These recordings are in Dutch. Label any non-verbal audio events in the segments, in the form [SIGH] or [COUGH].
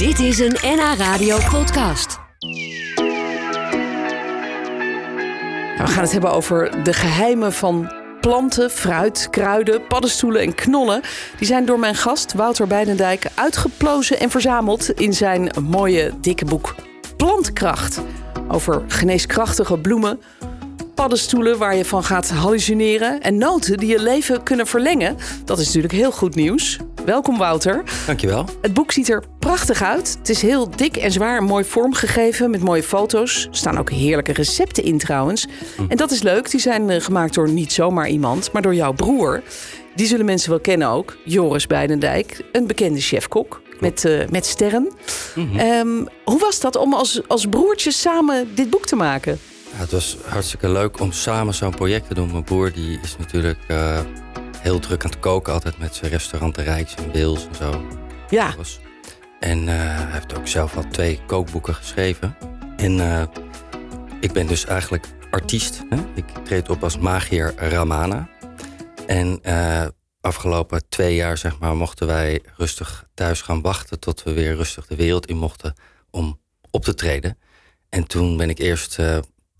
Dit is een NH Radio podcast. we gaan het hebben over de geheimen van planten, fruit, kruiden, paddenstoelen en knollen. Die zijn door mijn gast Wouter Beidendijk uitgeplozen en verzameld in zijn mooie dikke boek Plantkracht. Over geneeskrachtige bloemen, paddenstoelen waar je van gaat hallucineren en noten die je leven kunnen verlengen. Dat is natuurlijk heel goed nieuws. Welkom Wouter. Dankjewel. Het boek ziet er prachtig uit. Het is heel dik en zwaar, mooi vormgegeven met mooie foto's. Er staan ook heerlijke recepten in trouwens. En dat is leuk, die zijn eh, gemaakt door niet zomaar iemand, maar door jouw broer. Die zullen mensen wel kennen ook, Joris Beidendijk, een bekende chefkok met, uh, met sterren. Ehm, hoe was dat om als, als broertjes samen dit boek te maken? Ja, het was hartstikke leuk om samen zo'n project te doen. Mijn broer die is natuurlijk eh, heel druk aan het koken, altijd met zijn restaurant de Rijks en Wils en zo. Ja. En eh, hij heeft ook zelf al twee kookboeken geschreven. En eh, ik ben dus eigenlijk artiest. Hè? Ik treed op als magier Ramana. En afgelopen twee jaar zeg maar, mochten wij rustig thuis gaan wachten... tot we weer rustig de wereld in mochten om op te treden. En toen ben ik eerst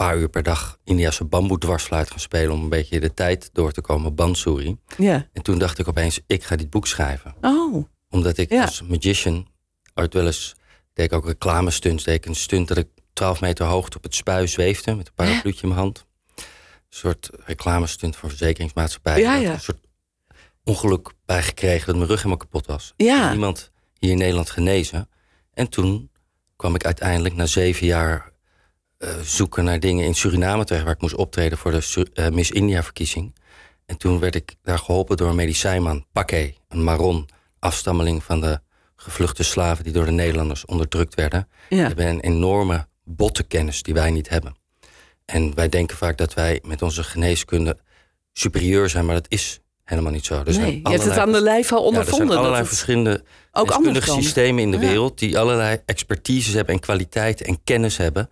paar uur per dag Indiase bamboe dwarsfluit gaan spelen... om een beetje de tijd door te komen, bansuri. Ja. En toen dacht ik opeens, ik ga dit boek schrijven. Oh. Omdat ik als magician ooit wel eens... deed ik ook reclame stunts. Deed ik een stunt dat ik 12 meter hoogte op het spui zweefde... met een parapluutje in mijn hand. Een soort reclamestunt voor verzekeringsmaatschappij. Ja, ja. Een soort ongeluk bijgekregen dat mijn rug helemaal kapot was. Ja. Iemand hier in Nederland genezen. En toen kwam ik uiteindelijk na zeven jaar zoeken naar dingen in Suriname terecht... waar ik moest optreden voor de uh, Miss India-verkiezing. En toen werd ik daar geholpen door een medicijnman, Paké, een Maron... afstammeling van de gevluchte slaven die door de Nederlanders onderdrukt werden. Ja. Die hebben een enorme bottenkennis die wij niet hebben. En wij denken vaak dat wij met onze geneeskunde superieur zijn... maar dat is helemaal niet zo. Dus nee, je hebt het aan de lijf al ondervonden. Ja, er zijn allerlei verschillende ook systemen in de wereld... die allerlei expertises hebben en kwaliteiten en kennis hebben...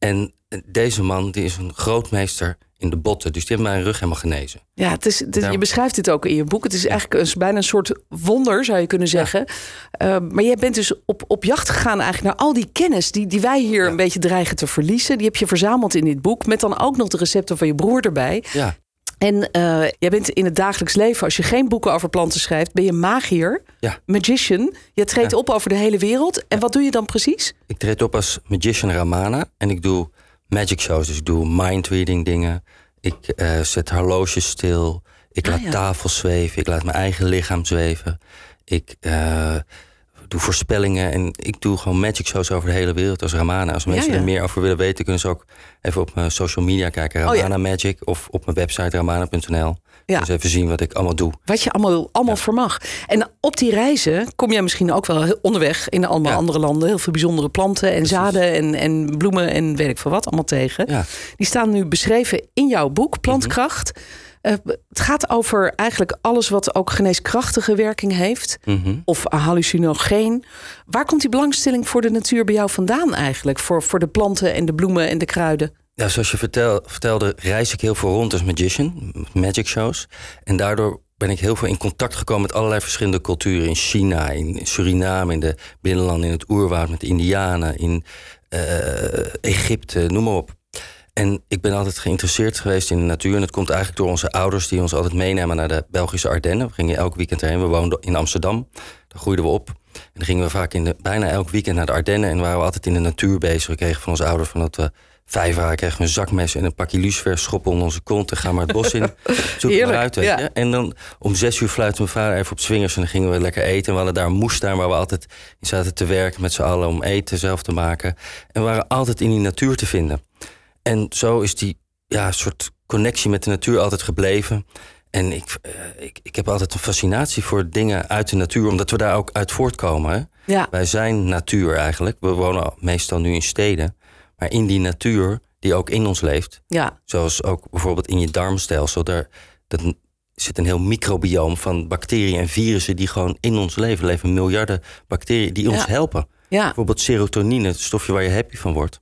En deze man die is een grootmeester in de botten. Dus die heeft mijn rug helemaal genezen. Ja, het is, je beschrijft dit ook in je boek. Het is eigenlijk een, bijna een soort wonder, zou je kunnen zeggen. Uh, maar jij bent dus op, op jacht gegaan eigenlijk naar al die kennis... die, die wij hier een beetje dreigen te verliezen. Die heb je verzameld in dit boek. Met dan ook nog de recepten van je broer erbij. Ja. En uh, jij bent in het dagelijks leven, als je geen boeken over planten schrijft, ben je magier, ja. magician. Je treedt op over de hele wereld. En wat doe je dan precies? Ik treed op als magician Ramana en ik doe magic shows. Dus ik doe mind reading dingen. Ik uh, zet horloges stil. Ik Ah, laat tafels zweven. Ik laat mijn eigen lichaam zweven. Ik uh, doe voorspellingen en ik doe gewoon magic shows over de hele wereld als Ramana. Als mensen Ja, ja. er meer over willen weten, kunnen ze ook even op mijn social media kijken. Oh, ja. Ramana Magic of op mijn website ramana.nl. Ja. Dus even zien wat ik allemaal doe. Wat je allemaal, allemaal vermag. En op die reizen kom jij misschien ook wel onderweg in allemaal Ja. andere landen. Heel veel bijzondere planten en zaden en, en bloemen en weet ik veel wat allemaal tegen. Ja. Die staan nu beschreven in jouw boek, Plantkracht. Mhm. Eh, het gaat over eigenlijk alles wat ook geneeskrachtige werking heeft. Mhm. Of hallucinogeen. Waar komt die belangstelling voor de natuur bij jou vandaan eigenlijk? Voor, voor de planten en de bloemen en de kruiden? Ja, zoals je vertel, vertelde, reis ik heel veel rond als magician, magic shows. En daardoor ben ik heel veel in contact gekomen met allerlei verschillende culturen. In China, in Suriname, in de binnenlanden, in het oerwoud met de Indianen, in eh, Egypte, noem maar op. En ik ben altijd geïnteresseerd geweest in de natuur. En dat komt eigenlijk door onze ouders die ons altijd meenamen naar de Belgische Ardennen. We gingen elk weekend erheen. We woonden in Amsterdam. Daar groeiden we op. En dan gingen we vaak in de, bijna elk weekend naar de Ardennen. En waren we altijd in de natuur bezig. We kregen van onze ouders van dat we vijf waren, kregen we een zakmes en een pakje lucifer schoppen onder onze kont. En gaan maar het bos in. [LAUGHS] Zoek Heerlijk, maar uit, ja. En dan om zes uur fluitte mijn vader even op swingers. En dan gingen we lekker eten. En we hadden daar een moestuin waar we altijd in zaten te werken met z'n allen om eten zelf te maken. En we waren altijd in die natuur te vinden. En zo is die ja, soort connectie met de natuur altijd gebleven. En ik, eh, ik, ik heb altijd een fascinatie voor dingen uit de natuur, omdat we daar ook uit voortkomen. Hè? Ja. Wij zijn natuur eigenlijk. We wonen meestal nu in steden. Maar in die natuur die ook in ons leeft, Ja, zoals ook bijvoorbeeld in je darmstelsel, daar dat zit een heel microbioom van bacteriën en virussen die gewoon in ons leven. Leven miljarden bacteriën die ons Ja. helpen. ja. Bijvoorbeeld serotonine, het stofje waar je happy van wordt.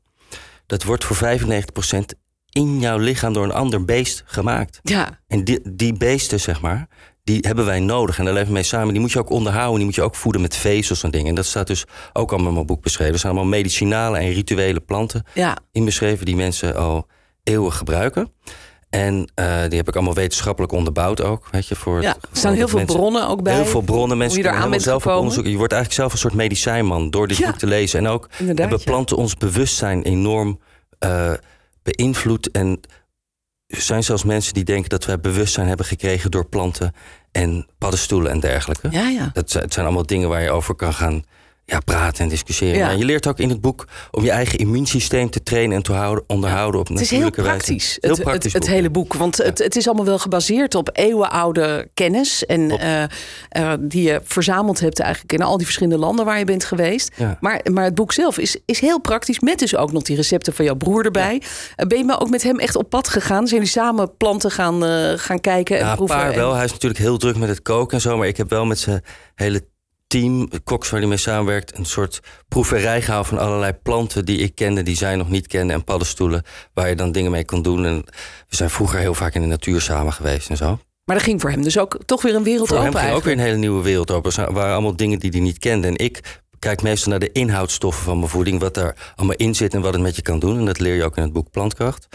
Dat wordt voor 95% in jouw lichaam door een ander beest gemaakt. ja. En die, die beesten, zeg maar, die hebben wij nodig. En daar leven we mee samen. Die moet je ook onderhouden. Die moet je ook voeden met vezels en dingen. En dat staat dus ook allemaal in mijn boek beschreven. Er zijn allemaal medicinale en rituele planten Ja. in beschreven die mensen al eeuwen gebruiken. En eh, die heb ik allemaal wetenschappelijk onderbouwd ook. Weet je, voor Ja, er staan heel veel mensen- bronnen ook bij. Heel veel bronnen. Mensen je kunnen bent zelf op gekomen. onderzoeken. Je wordt eigenlijk zelf een soort medicijnman door dit Ja. boek te lezen. En ook hebben planten ons bewustzijn enorm eh, beïnvloed. En er zijn zelfs mensen die denken dat wij bewustzijn hebben gekregen door planten en paddenstoelen en dergelijke. Ja, ja. Dat het zijn allemaal dingen waar je over kan gaan ja, praten en discussiëren. Ja. Je leert ook in het boek om je eigen immuunsysteem te trainen en te houden, onderhouden op Het is heel natuurlijke wijze. praktisch, Heel het, praktisch het, hele boek. Want het, het is allemaal wel gebaseerd op eeuwenoude kennis. En eh, eh, die je verzameld hebt eigenlijk in al die verschillende landen waar je bent geweest. Ja. Maar, maar het boek zelf is, is heel praktisch. Met dus ook nog die recepten van jouw broer erbij. Eh, Ben je maar ook met hem echt op pad gegaan? Zijn jullie samen planten gaan, gaan kijken en Ja, een proeven? paar En- wel. Hij is natuurlijk heel druk met het koken en zo. Maar ik heb wel met zijn hele team, de koks waar hij mee samenwerkt... een soort proeverij gehouden van allerlei planten die ik kende... die zij nog niet kende en paddenstoelen waar je dan dingen mee kon doen. En we zijn vroeger heel vaak in de natuur samen geweest en zo. Maar dat ging voor hem dus ook toch weer een wereld Voor hem open ging ook weer een hele nieuwe wereld open. Er waren allemaal dingen die hij niet kende. En ik kijk meestal naar de inhoudstoffen van mijn voeding... wat daar allemaal in zit en wat het met je kan doen. En dat leer je ook in het boek Plantkracht.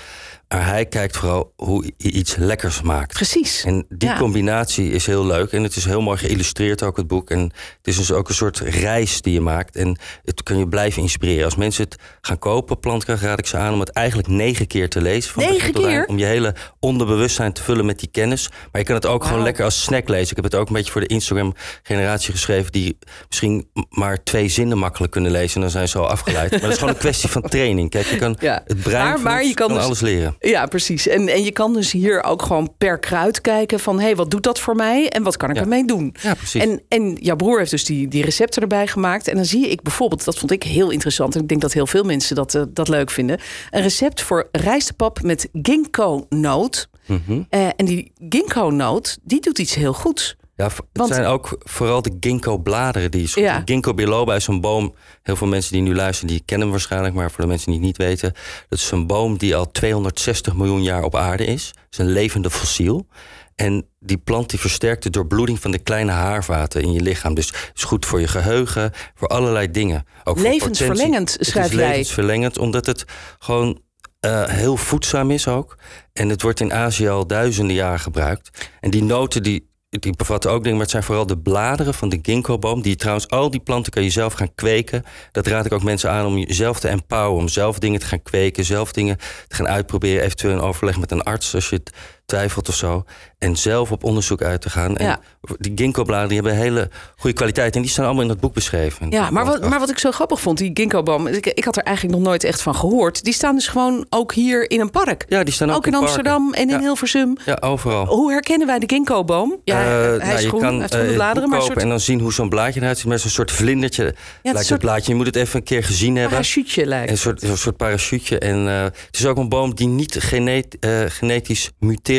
Maar hij kijkt vooral hoe je iets lekkers maakt. Precies. En die Ja. combinatie is heel leuk. En het is heel mooi geïllustreerd ook, het boek. En het is dus ook een soort reis die je maakt. En het kan je blijven inspireren. Als mensen het gaan kopen, Plantkracht, raad ik ze aan... om het eigenlijk negen keer te lezen. Van Negen keer? Om je hele onderbewustzijn te vullen met die kennis. Maar je kan het ook gewoon lekker als snack lezen. Ik heb het ook een beetje voor de Instagram-generatie geschreven... die misschien maar twee zinnen makkelijk kunnen lezen. En dan zijn ze al afgeleid. maar dat is gewoon een kwestie van training. Kijk, je kan Ja. het brein Maar- kan dus- alles leren. Ja, precies. En, en je kan dus hier ook gewoon per kruid kijken van... hé, hey, wat doet dat voor mij en wat kan ik Ja. ermee doen? Ja, precies. En, en jouw broer heeft dus die, die recepten erbij gemaakt. En dan zie ik bijvoorbeeld, dat vond ik heel interessant... en ik denk dat heel veel mensen dat, eh, dat leuk vinden... een recept voor rijstepap met ginkgo-noot. Mhm. Eh, en die ginkgo-noot, die doet iets heel goeds. Ja, het Want- zijn ook vooral de ginkgo-bladeren die. Ja. Ginkgo biloba is een boom. Heel veel mensen die nu luisteren, die kennen hem waarschijnlijk. Maar voor de mensen die het niet weten. Dat is een boom die al 260 miljoen jaar op aarde is. Het is een levende fossiel. En die plant die versterkt de doorbloeding van de kleine haarvaten in je lichaam. Dus het is goed voor je geheugen, voor allerlei dingen. Ook voor Levensverlengend, schrijf het is jij. levensverlengend, omdat het gewoon eh, heel voedzaam is ook. En het wordt in Azië al duizenden jaren gebruikt. En die noten die, die bevatten ook dingen, maar het zijn vooral de bladeren van de ginkgo-boom. Die trouwens, al die planten kan je zelf gaan kweken. Dat raad ik ook mensen aan om jezelf te empoweren. Om zelf dingen te gaan kweken, zelf dingen te gaan uitproberen. Eventueel in overleg met een arts als je het twijfelt of zo. En zelf op onderzoek uit te gaan. En Ja. die ginkgo-bladeren die hebben hele goede kwaliteit. En die staan allemaal in dat boek beschreven. Ja, maar wat, maar wat ik zo grappig vond, die ginkgo-boom... Ik, ik had er eigenlijk nog nooit echt van gehoord. Die staan dus gewoon ook hier in een park. Ja, die staan ook, ook in. Amsterdam en in Ja. Hilversum. Ja, overal. Hoe herkennen wij de ginkgo-boom? Ja, Eh, hij nou, is je groen, kan heeft eh, groene bladeren, maar een soort en dan zien hoe zo'n blaadje eruit ziet. Met zo'n soort vlindertje lijkt soort- het blaadje. Je moet het even een keer gezien hebben. parachute lijkt. Een soort, een soort parachute. En eh, het is ook een boom die niet genet, genetisch muteert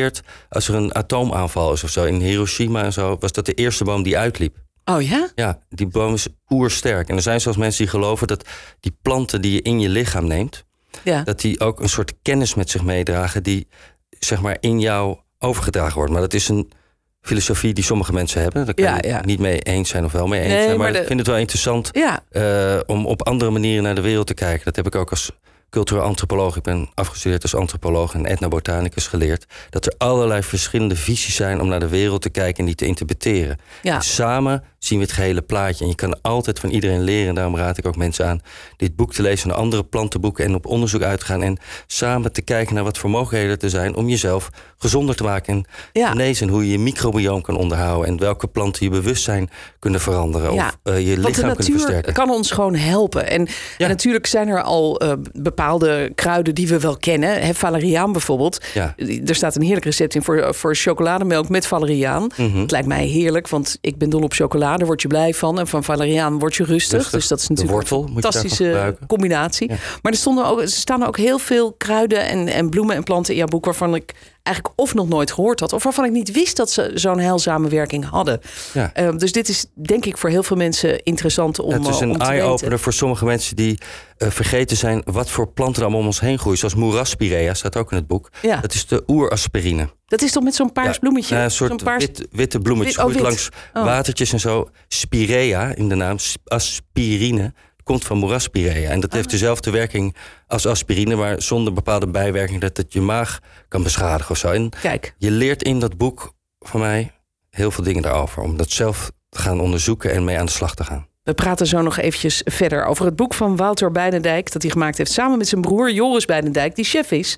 als er een atoomaanval is of zo. In Hiroshima en zo was dat de eerste boom die uitliep. Oh ja? Ja, die boom is oersterk. En er zijn zelfs mensen die geloven dat die planten die je in je lichaam neemt, Ja. dat die ook een soort kennis met zich meedragen die zeg maar in jou overgedragen wordt. Maar dat is een filosofie die sommige mensen hebben. Daar kan Ja, je ja. het niet mee eens zijn of wel mee eens Nee, zijn. Maar, maar ik vind het wel interessant Ja, eh, om op andere manieren naar de wereld te kijken. Dat heb ik ook als cultureel antropoloog. Ik ben afgestudeerd als antropoloog en etnobotanicus geleerd. Dat er allerlei verschillende visies zijn om naar de wereld te kijken en die te interpreteren. ja. En samen zien we het gehele plaatje. En je kan altijd van iedereen leren. En daarom raad ik ook mensen aan dit boek te lezen... en andere plantenboeken en op onderzoek uit te gaan... en samen te kijken naar wat voor mogelijkheden er zijn... om jezelf gezonder te maken en Ja. genezen. En hoe je je microbioom kan onderhouden... en welke planten je bewustzijn kunnen veranderen... Ja, of eh, je lichaam kunnen versterken. kan ons gewoon helpen. En, en natuurlijk zijn er al eh, bepaalde kruiden die we wel kennen. Hè, valeriaan bijvoorbeeld. Ja. Er staat een heerlijk recept in voor, voor chocolademelk met valeriaan. Mhm. Het lijkt mij heerlijk, want ik ben dol op chocolade. Word je blij van. En van valeriaan word je rustig. Rustig. Dus dat is natuurlijk wortel een fantastische combinatie. Maar er, stonden ook, er staan ook heel veel kruiden en, en bloemen en planten in jouw boek... waarvan ik eigenlijk of nog nooit gehoord had, of waarvan ik niet wist dat ze zo'n heilzame werking hadden. Ja. Ehm, dus dit is denk ik voor heel veel mensen interessant om, het is eh, een eye-opener voor sommige mensen die eh, vergeten zijn wat voor planten er allemaal om ons heen groeien. Zoals moeraspirea, staat ook in het boek. Ja. Dat is de oeraspirine. Dat is toch met zo'n paars Ja, bloemetje? nou, een soort paars- wit, witte bloemetjes. Wit- oh, wit. langs Oh. watertjes en zo. Spirea in de naam. sp- Aspirine. Komt van moeraspirea. En dat Ah. heeft dezelfde werking als aspirine. Maar zonder bepaalde bijwerking dat het je maag kan beschadigen of zo. En Kijk, je leert in dat boek van mij heel veel dingen daarover. Om dat zelf te gaan onderzoeken en mee aan de slag te gaan. we praten zo nog eventjes verder over het boek van Wouter Bijnendijk... dat hij gemaakt heeft samen met zijn broer Joris Bijnendijk, die chef is.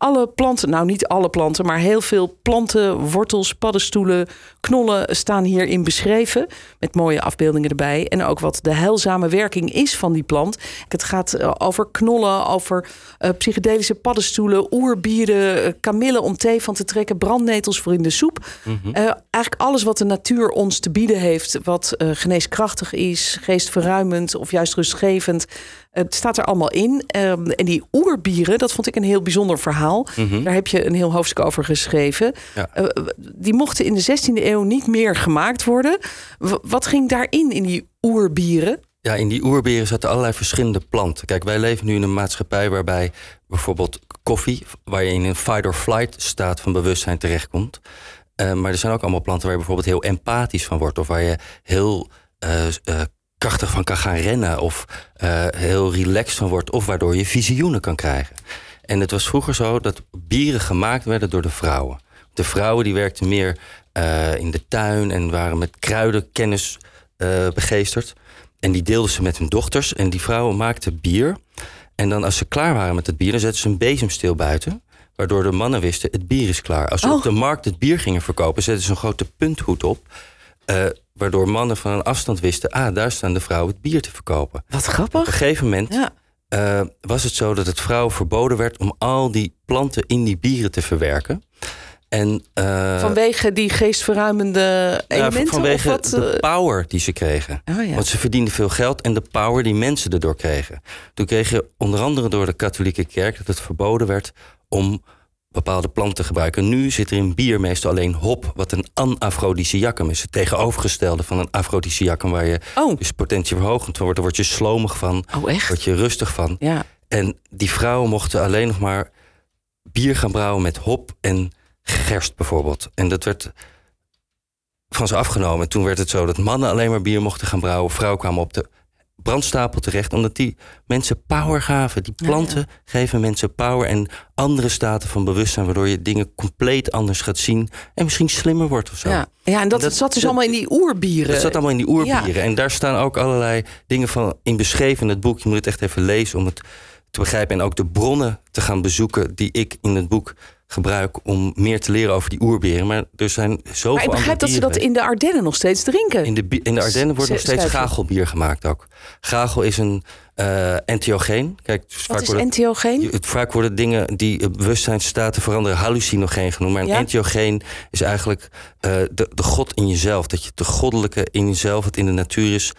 Alle planten, nou niet alle planten, maar heel veel planten, wortels, paddenstoelen, knollen staan hierin beschreven. Met mooie afbeeldingen erbij. En ook wat de heilzame werking is van die plant. Het gaat eh, over knollen, over eh, psychedelische paddenstoelen, oerbieren, eh, kamillen om thee van te trekken, brandnetels voor in de soep. Eh, eigenlijk alles wat de natuur ons te bieden heeft, wat geneeskrachtig is, geestverruimend of juist rustgevend. Eh, Het staat er allemaal in. Ehm, en die oerbieren, dat vond ik een heel bijzonder verhaal. Daar heb je een heel hoofdstuk over geschreven. Ja. Eh, die mochten in de 16e eeuw niet meer gemaakt worden. W- wat ging daarin, in die oerbieren? Ja, in die oerberen zaten allerlei verschillende planten. Kijk, wij leven nu in een maatschappij waarbij bijvoorbeeld koffie, waar je in een fight or flight staat van bewustzijn terechtkomt. Eh, maar er zijn ook allemaal planten waar je bijvoorbeeld heel empathisch van wordt. Of waar je heel eh, krachtig van kan gaan rennen. Of eh, heel relaxed van wordt. Of waardoor je visioenen kan krijgen. En het was vroeger zo dat bieren gemaakt werden door de vrouwen. De vrouwen die werkten meer eh, in de tuin en waren met kruidenkennis eh begeesterd. En die deelden ze met hun dochters. En die vrouwen maakten bier. En dan als ze klaar waren met het bier, dan zetten ze een bezemsteel buiten. Waardoor de mannen wisten, het bier is klaar. Als ze Oh. op de markt het bier gingen verkopen, zetten ze een grote punthoed op. eh, waardoor mannen van een afstand wisten, ah, daar staan de vrouwen het bier te verkopen. Wat Op een grappig. gegeven moment Ja. eh, was het zo dat het vrouwen verboden werd om al die planten in die bieren te verwerken. En, eh, Vanwege die geestverruimende ja, elementen? vanwege of wat? de power die ze kregen. Oh ja. Want ze verdienden veel geld en de power die mensen erdoor kregen. Toen kreeg je onder andere door de katholieke kerk dat het verboden werd om bepaalde planten te gebruiken. Nu zit er in bier meestal alleen hop, wat een anafrodisiacum is. Het tegenovergestelde van een afrodisiacum, waar je Oh. dus potentie verhogend van wordt. Daar word je slomig van, Oh, echt? word je rustig van. Ja. En die vrouwen mochten alleen nog maar bier gaan brouwen met hop en gerst bijvoorbeeld. En dat werd van ze afgenomen. En toen werd het zo dat mannen alleen maar bier mochten gaan brouwen. Vrouwen kwamen op de brandstapel terecht. Omdat die mensen power gaven. Die Ja, planten geven mensen power en andere staten van bewustzijn. Waardoor je dingen compleet anders gaat zien. En misschien slimmer wordt of zo. Ja. ja, en dat, Dat- zat dus dat- allemaal in die oerbieren. Dat zat allemaal in die oerbieren. Ja. En daar staan ook allerlei dingen van in beschreven in het boek. Je moet het echt even lezen om het te begrijpen. En ook de bronnen te gaan bezoeken die ik in het boek gebruik om meer te leren over die oerberen. Maar er zijn zoveel Maar ik begrijp dat ze dat in de Ardennen nog steeds drinken. In de, in de Ardennen wordt nog steeds gagelbier gemaakt ook. Gagel is een eh entheogeen. Kijk, dus Wat vaak is worden, entheogeen? het- vaak worden dingen die bewustzijnsstaten veranderen hallucinogeen genoemd. Maar een Ja? entheogeen is eigenlijk eh, de, de god in jezelf. Dat je de goddelijke in jezelf, wat in de natuur is,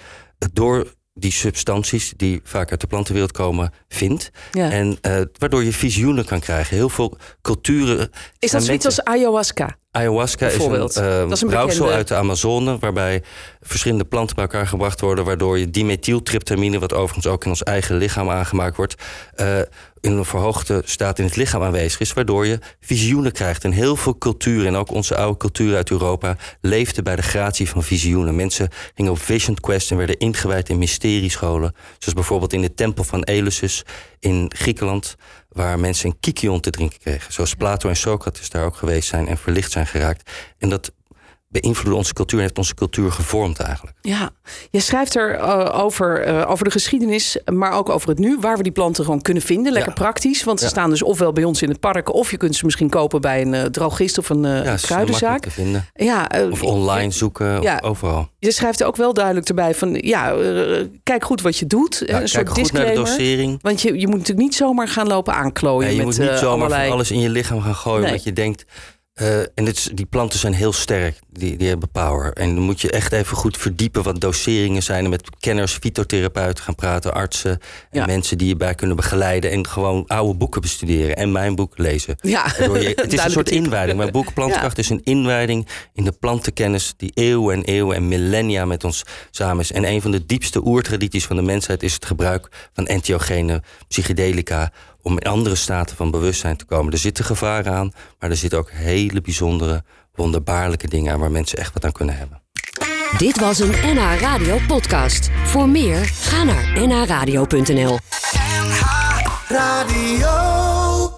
door die substanties die vaak uit de plantenwereld komen, vindt. Ja. En eh, waardoor je visioenen kan krijgen. Heel veel culturen. Is dat zoiets als ayahuasca? Ayahuasca is een, Bijvoorbeeld. Dat is een brouwsel bekende- uit de Amazone... waarbij verschillende planten bij elkaar gebracht worden... waardoor je dimethyltryptamine, wat overigens ook in ons eigen lichaam aangemaakt wordt... eh, in een verhoogde staat in het lichaam aanwezig is... waardoor je visioenen krijgt. En heel veel culturen, en ook onze oude cultuur uit Europa... leefde bij de gratie van visioenen. Mensen gingen op vision quest en werden ingewijd in mysteriescholen. Zoals bijvoorbeeld in de tempel van Eleusis in Griekenland... waar mensen een kikion te drinken kregen. Zoals Plato en Socrates daar ook geweest zijn en verlicht zijn geraakt. En dat beïnvloedde onze cultuur en heeft onze cultuur gevormd eigenlijk. Ja, je schrijft er eh, over, eh, over de geschiedenis, maar ook over het nu, waar we die planten gewoon kunnen vinden. Lekker Ja. praktisch, want ze Ja. staan dus ofwel bij ons in het park, of je kunt ze misschien kopen bij een eh, drogist of een Ja, kruidenzaak. te vinden. Ja, Of online zoeken, Ja. of overal. je schrijft er ook wel duidelijk erbij van, ja, kijk goed wat je doet. Ja, een soort goed naar de disclaimer. dosering. Want je, je moet natuurlijk niet zomaar gaan lopen aanklooien Nee, je met moet niet zomaar allerlei... van alles in je lichaam gaan gooien... Nee. je denkt Uh, en dit die planten zijn heel sterk, die, die hebben power. En dan moet je echt even goed verdiepen wat doseringen zijn. En met kenners, fytotherapeuten gaan praten, artsen en mensen die je bij kunnen begeleiden. En gewoon oude boeken bestuderen en mijn boek lezen. Ja, je, [LAUGHS] het is een soort inwijding. Mijn boek Plantenkracht is een inwijding in de plantenkennis die eeuwen en eeuwen en millennia met ons samen is. En een van de diepste oertradities van de mensheid is het gebruik van entheogene psychedelica om in andere staten van bewustzijn te komen. Er zitten gevaren aan, maar er zitten ook hele bijzondere, wonderbaarlijke dingen aan waar mensen echt wat aan kunnen hebben. Dit was een NH Radio podcast. Voor meer, ga naar nhradio.nl. NH Radio.